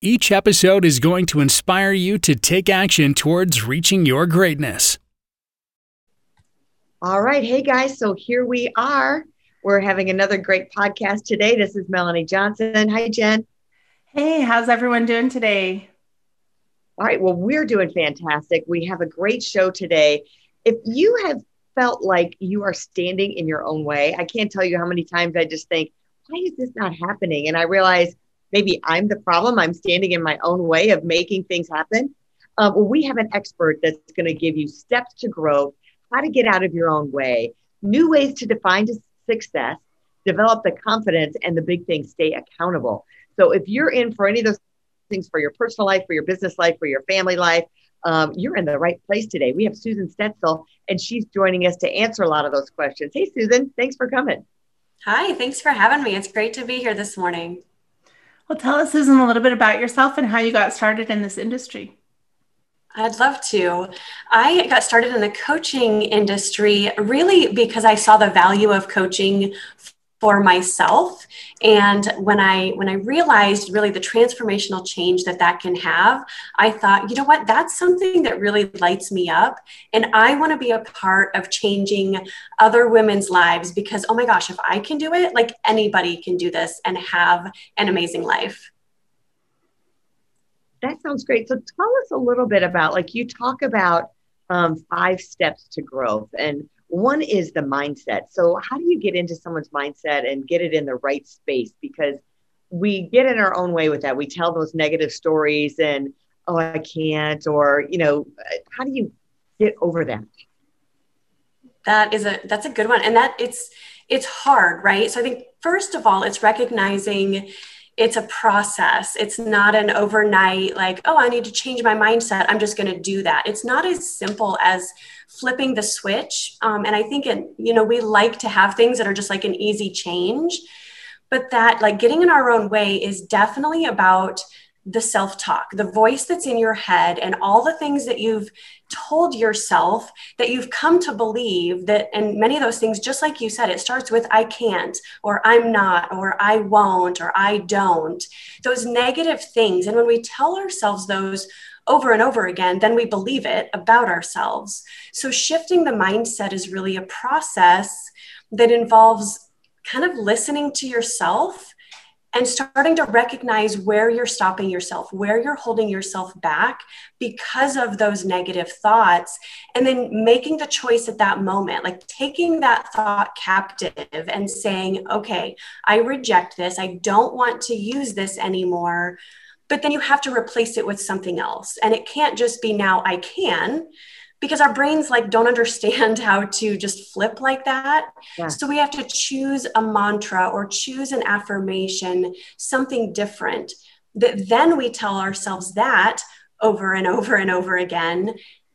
Each episode is going to inspire you to take action towards reaching your greatness. All right. Hey, guys. So here we are. We're having another great podcast today. This is Melanie Johnson. Hi, Jen. Hey, how's everyone doing today? All right. Well, we're doing fantastic. We have a great show today. If you have felt like you are standing in your own way, I can't tell you how many times I just think, why is this not happening? And I realize maybe I'm the problem. I'm standing in my own way of making things happen. Uh, well, we have an expert that's going to give you steps to growth, how to get out of your own way, new ways to define success, develop the confidence, and the big thing, stay accountable. So if you're in for any of those things for your personal life, for your business life, for your family life, um, you're in the right place today. We have Susan Stetzel, and she's joining us to answer a lot of those questions. Hey, Susan, thanks for coming. Hi, thanks for having me. It's great to be here this morning. Well, tell us, Susan, a little bit about yourself and how you got started in this industry. I'd love to. I got started in the coaching industry really because I saw the value of coaching for myself. And when i when i realized really the transformational change that that can have i thought you know what? That's something that really lights me up. And i want to be a part of changing other women's lives because oh my gosh if i can do it like anybody can do this and have an amazing life. That sounds great. So tell us a little bit about like you talk about um, five steps to growth and one is the mindset. So, how do you get into someone's mindset and get it in the right space? Because we get in our own way with that. We tell those negative stories and, oh, I can't, or, you know, how do you get over that? That is a that's a good one. And that it's it's hard, right? So I think first of all, it's recognizing it's a process. It's not an overnight, like, oh, I need to change my mindset. I'm just going to do that. It's not as simple as flipping the switch. Um, and I think, it, you know, we like to have things that are just like an easy change, but that like getting in our own way is definitely about the self talk, the voice that's in your head, and all the things that you've told yourself that you've come to believe that, and many of those things, just like you said, it starts with I can't, or I'm not, or I won't, or I don't. Those negative things. And when we tell ourselves those, over and over again, then we believe it about ourselves. So, shifting the mindset is really a process that involves kind of listening to yourself and starting to recognize where you're stopping yourself, where you're holding yourself back because of those negative thoughts, and then making the choice at that moment, like taking that thought captive and saying, okay, I reject this. I don't want to use this anymore. But then you have to replace it with something else. And it can't just be now I can because our brains like don't understand how to just flip like that yeah. so we have to choose a mantra or choose an affirmation something different that then we tell ourselves that over and over and over again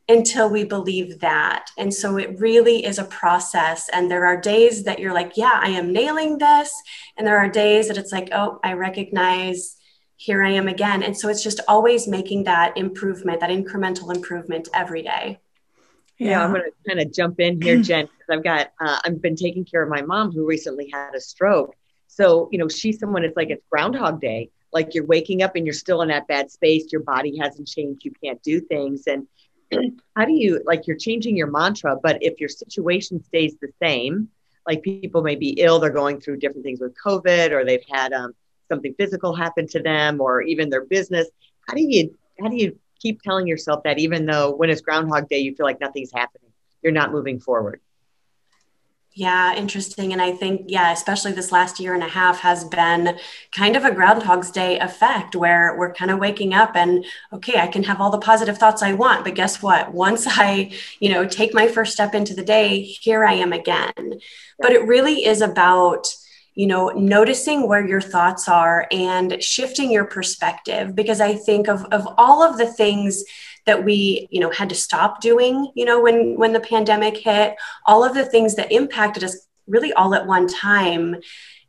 until we believe that. And so it really is a process. And there are days that you're like, yeah, I am nailing this. And there are days that it's like, oh, I recognize here I am again. And so it's just always making that improvement, that incremental improvement every day. Yeah, yeah I'm going to kind of jump in here, Jen, because I've got uh, I've been taking care of my mom who recently had a stroke. So you know, she's someone. It's like it's Groundhog Day. Like you're waking up and you're still in that bad space. Your body hasn't changed. You can't do things. And how do you like you're changing your mantra? But if your situation stays the same, like people may be ill, they're going through different things with COVID, or they've had um, something physical happen to them, or even their business. How do you how do you keep telling yourself that even though when it's Groundhog Day, you feel like nothing's happening, you're not moving forward. Yeah, interesting. And I think, yeah, especially this last year and a half has been kind of a Groundhog's Day effect where we're kind of waking up and, okay, I can have all the positive thoughts I want. But guess what? Once I, you know, take my first step into the day, here I am again. But it really is about, you know noticing where your thoughts are and shifting your perspective. Because i think of, of all of the things that we you know had to stop doing you know when when the pandemic hit all of the things that impacted us really all at one time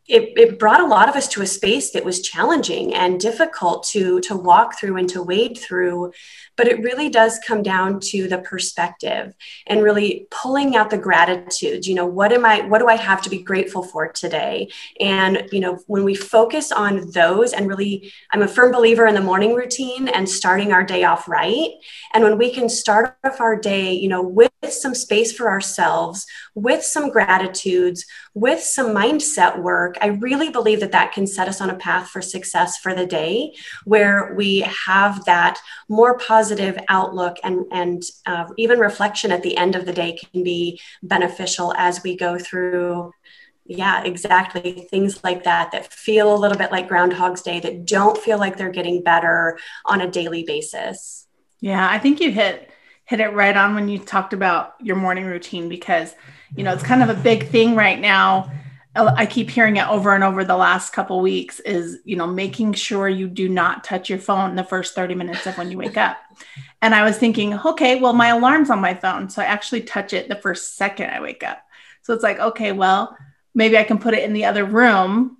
it, it brought a lot of us to a space that was challenging and difficult to to walk through and to wade through but it really does come down to the perspective and really pulling out the gratitude. You know what am i what do i have to be grateful for today? And you know when we focus on those and really i'm a firm believer in the morning routine and starting our day off right. And when we can start off our day you know with some space for ourselves with some gratitudes with some mindset work i really believe that that can set us on a path for success for the day where we have that more positive positive outlook and, and uh, even reflection at the end of the day can be beneficial as we go through yeah exactly things like that that feel a little bit like groundhog's day that don't feel like they're getting better on a daily basis. Yeah i think you hit hit it right on when you talked about your morning routine because you know it's kind of a big thing right now Oh, I keep hearing it over and over the last couple weeks is, you know, making sure you do not touch your phone the first 30 minutes of when you wake up. And I was thinking, okay, well, my alarm's on my phone. So I actually touch it the first second I wake up. So it's like, okay, well, maybe I can put it in the other room,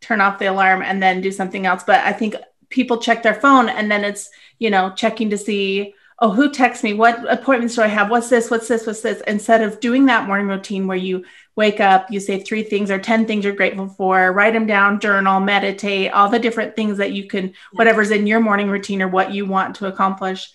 turn off the alarm, and then do something else. But I think people check their phone and then it's, you know, checking to see, oh, who texts me? What appointments do I have? What's this? What's this? What's this? Instead of doing that morning routine where you wake up, you say three things or 10 things you're grateful for, write them down, journal, meditate, all the different things that you can, whatever's in your morning routine or what you want to accomplish.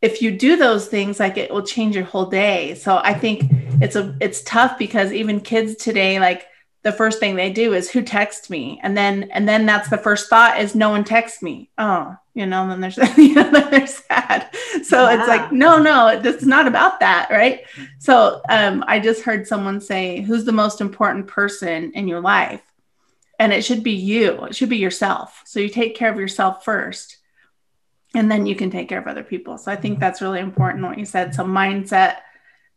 If you do those things, like it will change your whole day. So I think it's a it's tough because even kids today, like the first thing they do is who texts me? And then and then that's the first thought is no one texts me. Oh you know and then there's you know then they're sad so yeah. it's like no no it's not about that right? So um, i just heard someone say who's the most important person in your life? And it should be you. It should be yourself. So you take care of yourself first and then you can take care of other people. So i think that's really important what you said. So mindset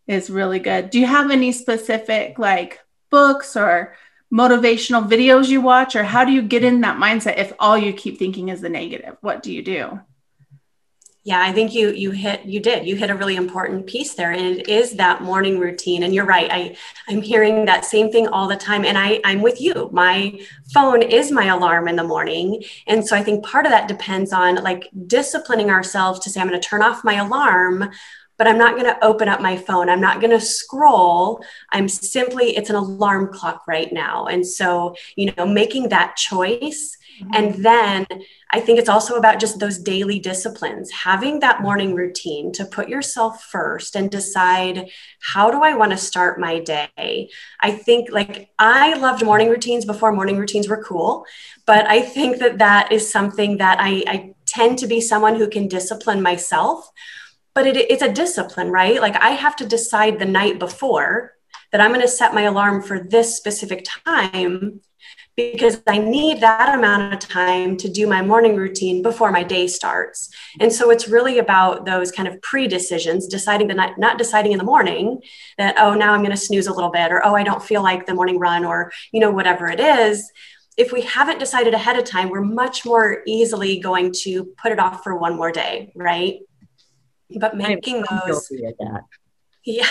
is really good. Do you have any specific like books or motivational videos you watch or how do you get in that mindset if all you keep thinking is the negative? What do you do? Yeah i think you you hit you did. You hit a really important piece there and it is that morning routine. And you're right i i'm hearing that same thing all the time and i i'm with you. My phone is my alarm in the morning and so i think part of that depends on like disciplining ourselves to say i'm going to turn off my alarm but I'm not going to open up my phone. I'm not going to scroll. I'm simply, it's an alarm clock right now. And so, you know, making that choice. Mm-hmm. And then I think it's also about just those daily disciplines, having that morning routine to put yourself first and decide how do I want to start my day. I think like I loved morning routines before morning routines were cool, but I think that that is something that I, I tend to be someone who can discipline myself but it, it's a discipline, right? Like I have to decide the night before that I'm going to set my alarm for this specific time because I need that amount of time to do my morning routine before my day starts. And so it's really about those kind of pre decisions, deciding the night, not deciding in the morning that, oh, now I'm going to snooze a little bit, or oh, I don't feel like the morning run, or, you know, whatever it is. If we haven't decided ahead of time, we're much more easily going to put it off for one more day, right? But making those yeah.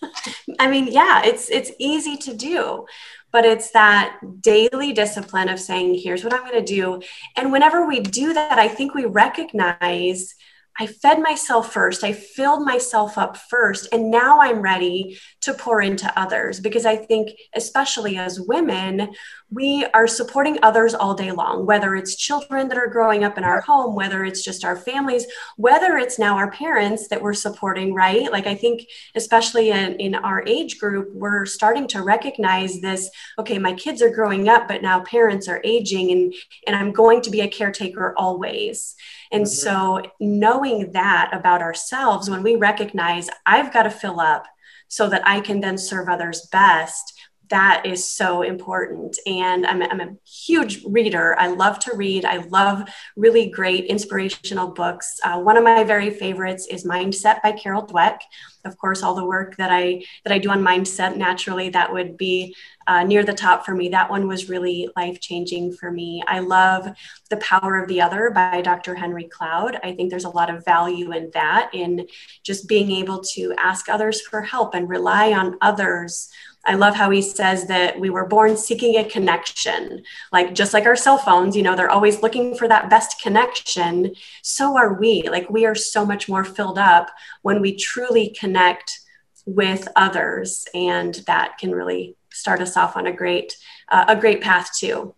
I mean yeah it's it's easy to do but it's that daily discipline of saying here's what i'm going to do. And whenever we do that i think we recognize I fed myself first. I filled myself up first. And now I'm ready to pour into others because I think, especially as women, we are supporting others all day long, whether it's children that are growing up in our home, whether it's just our families, whether it's now our parents that we're supporting, right? Like, I think, especially in, in our age group, we're starting to recognize this okay, my kids are growing up, but now parents are aging, and, and I'm going to be a caretaker always. And mm-hmm. so, knowing that about ourselves, when we recognize I've got to fill up so that I can then serve others best, that is so important. And I'm, I'm, a huge reader. I love to read. I love really great inspirational books. Uh, one of my very favorites is Mindset by Carol Dweck. Of course, all the work that I that I do on mindset naturally that would be uh, near the top for me. That one was really life changing for me. I love The Power of the Other by Dr. Henry Cloud. I think there's a lot of value in that, in just being able to ask others for help and rely on others I love how he says that we were born seeking a connection. Like just like our cell phones, you know, they're always looking for that best connection. So are we. Like we are so much more filled up when we truly connect with others and that can really start us off on a great uh, a great path too.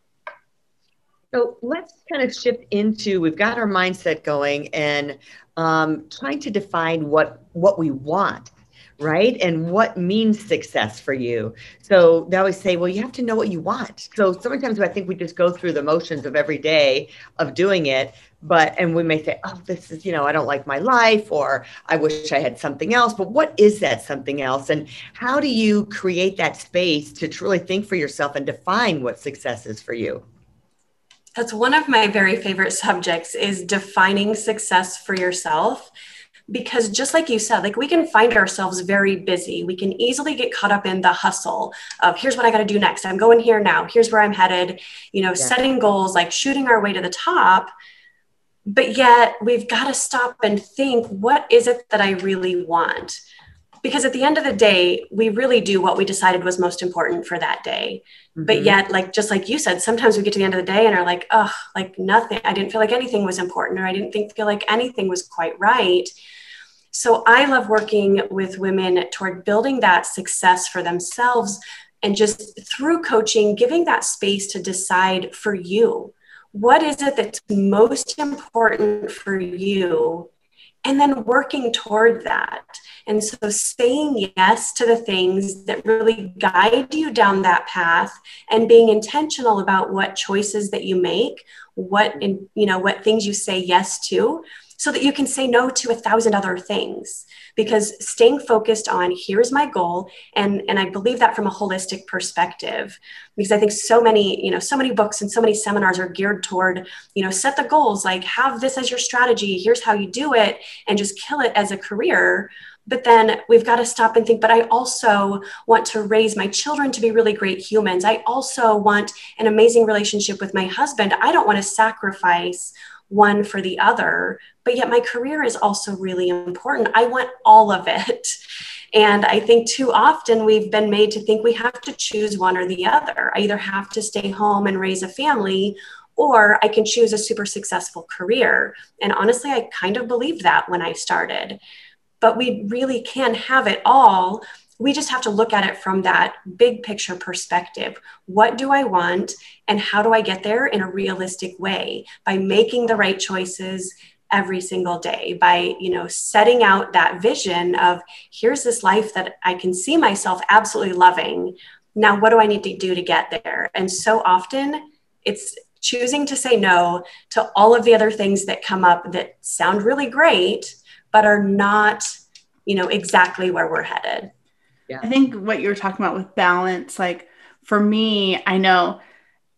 So let's kind of shift into we've got our mindset going and um, trying to define what what we want right? And what means success for you. So they always say, well, you have to know what you want. So sometimes I think we just go through the motions of every day of doing it. But, and we may say, oh, this is, you know, I don't like my life, or I wish I had something else. But what is that something else? And how do you create that space to truly think for yourself and define what success is for you? That's one of my very favorite subjects is defining success for yourself because just like you said like we can find ourselves very busy. We can easily get caught up in the hustle of here's what i got to do next. I'm going here now. Here's where i'm headed. You know yeah. setting goals like shooting our way to the top. But yet we've got to stop and think what is it that i really want because at the end of the day we really do what we decided was most important for that day. Mm-hmm. but yet like just like you said sometimes we get to the end of the day and are like oh like nothing. I didn't feel like anything was important or i didn't think feel like anything was quite right. So I love working with women toward building that success for themselves and just through coaching, giving that space to decide for you. What is it that's most important for you and then working toward that. And so saying yes to the things that really guide you down that path and being intentional about what choices that you make, what in, you know, what things you say yes to so that you can say no to a thousand other things. Because staying focused on here's my goal and and i believe that from a holistic perspective. Because i think so many you know so many books and so many seminars are geared toward you know set the goals like have this as your strategy here's how you do it and just kill it as a career. But then we've got to stop and think but i also want to raise my children to be really great humans. I also want an amazing relationship with my husband. I don't want to sacrifice one for the other, but yet my career is also really important. I want all of it. And I think too often we've been made to think we have to choose one or the other. I either have to stay home and raise a family, or I can choose a super successful career. And honestly, I kind of believed that when I started. But we really can have it all we just have to look at it from that big picture perspective. What do I want and how do I get there in a realistic way by making the right choices every single day by you know setting out that vision of here's this life that I can see myself absolutely loving. Now what do I need to do to get there? And so often it's choosing to say no to all of the other things that come up that sound really great but are not you know exactly where we're headed yeah. I think what you were talking about with balance, like for me, I know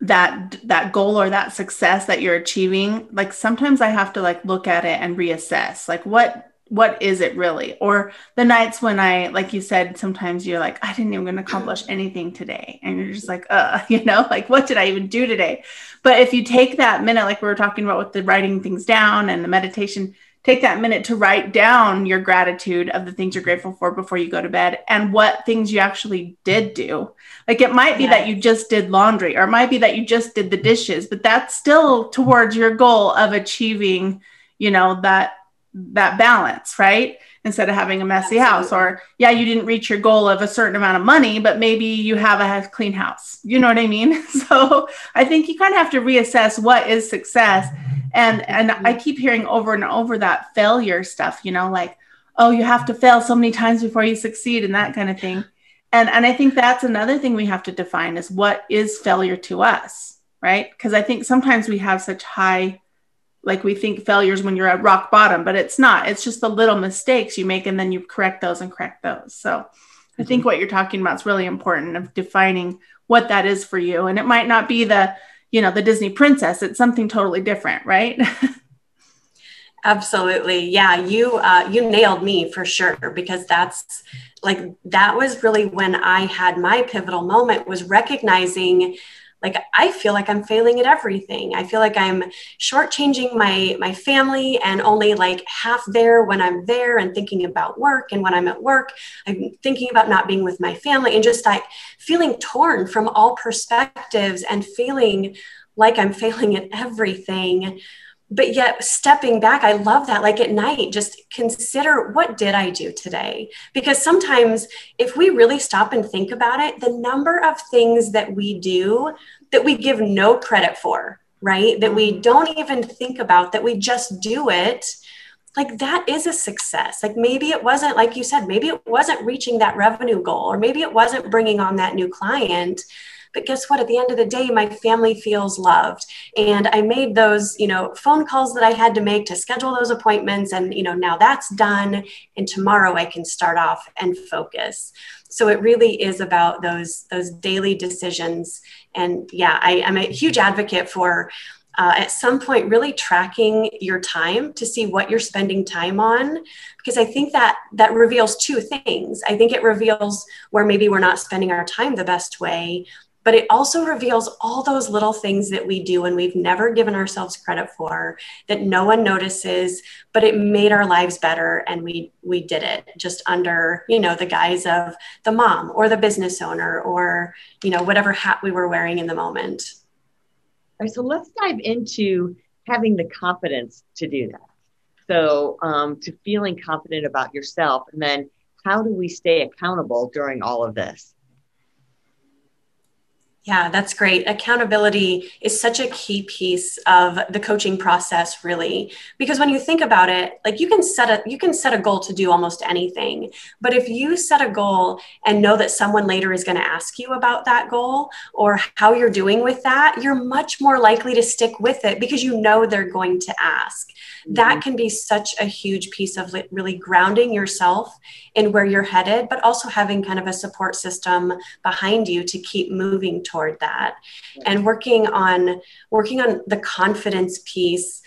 that that goal or that success that you're achieving, like sometimes I have to like look at it and reassess. Like what what is it really? Or the nights when I, like you said, sometimes you're like, I didn't even accomplish anything today. And you're just like, uh, you know, like what did I even do today? But if you take that minute, like we were talking about with the writing things down and the meditation, take that minute to write down your gratitude of the things you're grateful for before you go to bed and what things you actually did do. Like it might be yes. that you just did laundry or it might be that you just did the dishes, but that's still towards your goal of achieving, you know, that that balance, right? Instead of having a messy Absolutely. house or yeah, you didn't reach your goal of a certain amount of money, but maybe you have a clean house. You know what I mean? So, I think you kind of have to reassess what is success and and i keep hearing over and over that failure stuff you know like oh you have to fail so many times before you succeed and that kind of thing and and i think that's another thing we have to define is what is failure to us right because i think sometimes we have such high like we think failures when you're at rock bottom but it's not it's just the little mistakes you make and then you correct those and correct those so I think what you're talking about is really important of defining what that is for you. And it might not be the, you know, the Disney princess. It's something totally different, right? Absolutely. Yeah, you uh, you nailed me for sure because that's like that was really when I had my pivotal moment was recognizing like I feel like I'm failing at everything. I feel like I'm shortchanging my my family and only like half there when I'm there and thinking about work. And when I'm at work, I'm thinking about not being with my family and just like feeling torn from all perspectives and feeling like I'm failing at everything but yet stepping back i love that like at night just consider what did i do today? Because sometimes if we really stop and think about it the number of things that we do that we give no credit for right? That we mm-hmm. don't even think about that we just do it like that is a success. Like maybe it wasn't like you said maybe it wasn't reaching that revenue goal or maybe it wasn't bringing on that new client but guess what? At the end of the day, my family feels loved. And I made those, you know, phone calls that I had to make to schedule those appointments. And, you know, now that's done. And tomorrow I can start off and focus. So it really is about those, those daily decisions. And yeah, I, I'm a huge advocate for uh, at some point really tracking your time to see what you're spending time on because i think that that reveals two things i think it reveals where maybe we're not spending our time the best way but it also reveals all those little things that we do and we've never given ourselves credit for that no one notices but it made our lives better and we we did it just under you know the guise of the mom or the business owner or you know whatever hat we were wearing in the moment. All right so let's dive into having the confidence to do that. So um, to feeling confident about yourself and then how do we stay accountable during all of this yeah, that's great. Accountability is such a key piece of the coaching process really because when you think about it, like you can set a you can set a goal to do almost anything. But if you set a goal and know that someone later is going to ask you about that goal or how you're doing with that, you're much more likely to stick with it because you know they're going to ask. Mm-hmm. That can be such a huge piece of really grounding yourself in where you're headed, but also having kind of a support system behind you to keep moving towards toward that. And working on working on the confidence piece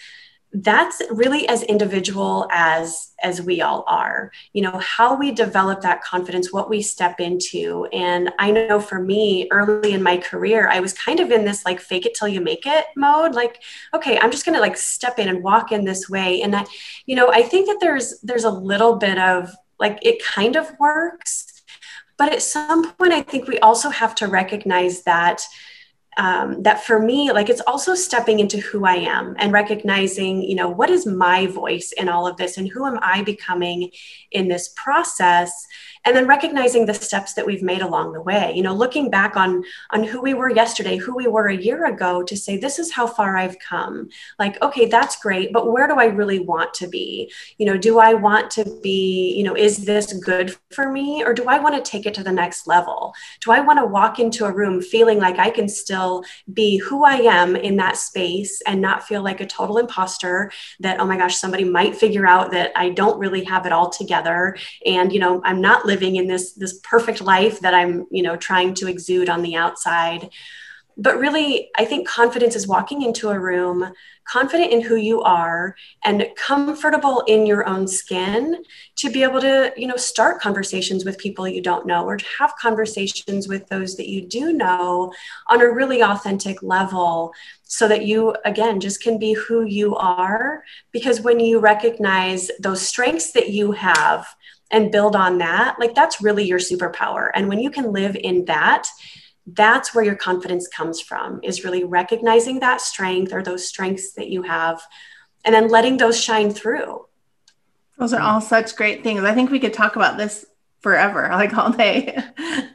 that's really as individual as as we all are. You know how we develop that confidence what we step into. And i know for me early in my career i was kind of in this like fake it till you make it mode. Like okay i'm just going to like step in and walk in this way. And i you know i think that there's there's a little bit of like it kind of works but at some point, I think we also have to recognize that. Um, that for me, like it's also stepping into who I am and recognizing, you know, what is my voice in all of this and who am I becoming in this process and then recognizing the steps that we've made along the way. You know looking back on on who we were yesterday who we were a year ago to say this is how far i've come. Like okay that's great but where do i really want to be? You know do i want to be you know is this good for me or do i want to take it to the next level? Do i want to walk into a room feeling like i can still be who i am in that space and not feel like a total imposter that oh my gosh somebody might figure out that i don't really have it all together and you know i'm not living in this this perfect life that i'm you know trying to exude on the outside. But really i think confidence is walking into a room confident in who you are and comfortable in your own skin to be able to you know start conversations with people you don't know or to have conversations with those that you do know on a really authentic level so that you again just can be who you are. Because when you recognize those strengths that you have and build on that, like that's really your superpower. And when you can live in that, that's where your confidence comes from is really recognizing that strength or those strengths that you have and then letting those shine through. Those are all such great things. I think we could talk about this forever, like all day.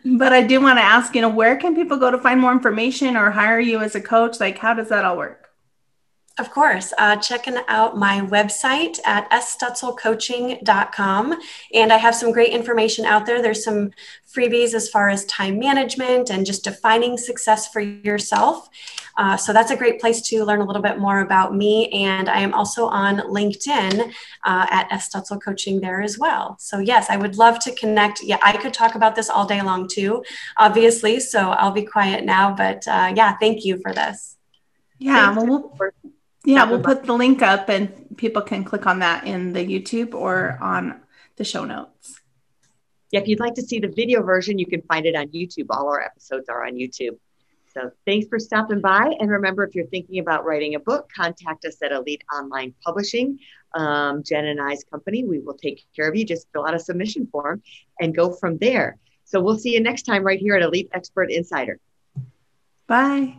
but I do want to ask, you know, where can people go to find more information or hire you as a coach? Like, how does that all work? Of course. Uh, checking out my website at sstutzelcoaching.com. And I have some great information out there. There's some freebies as far as time management and just defining success for yourself. Uh, so that's a great place to learn a little bit more about me. And I am also on LinkedIn uh, at S. Coaching there as well. So, yes, I would love to connect. Yeah, I could talk about this all day long too, obviously. So I'll be quiet now. But uh, yeah, thank you for this. Yeah, well, we'll, yeah, we'll put the link up and people can click on that in the YouTube or on the show notes. Yeah, if you'd like to see the video version, you can find it on YouTube. All our episodes are on YouTube. So thanks for stopping by. And remember, if you're thinking about writing a book, contact us at Elite Online Publishing. Um, Jen and I's company, we will take care of you. Just fill out a submission form and go from there. So we'll see you next time right here at Elite Expert Insider. Bye.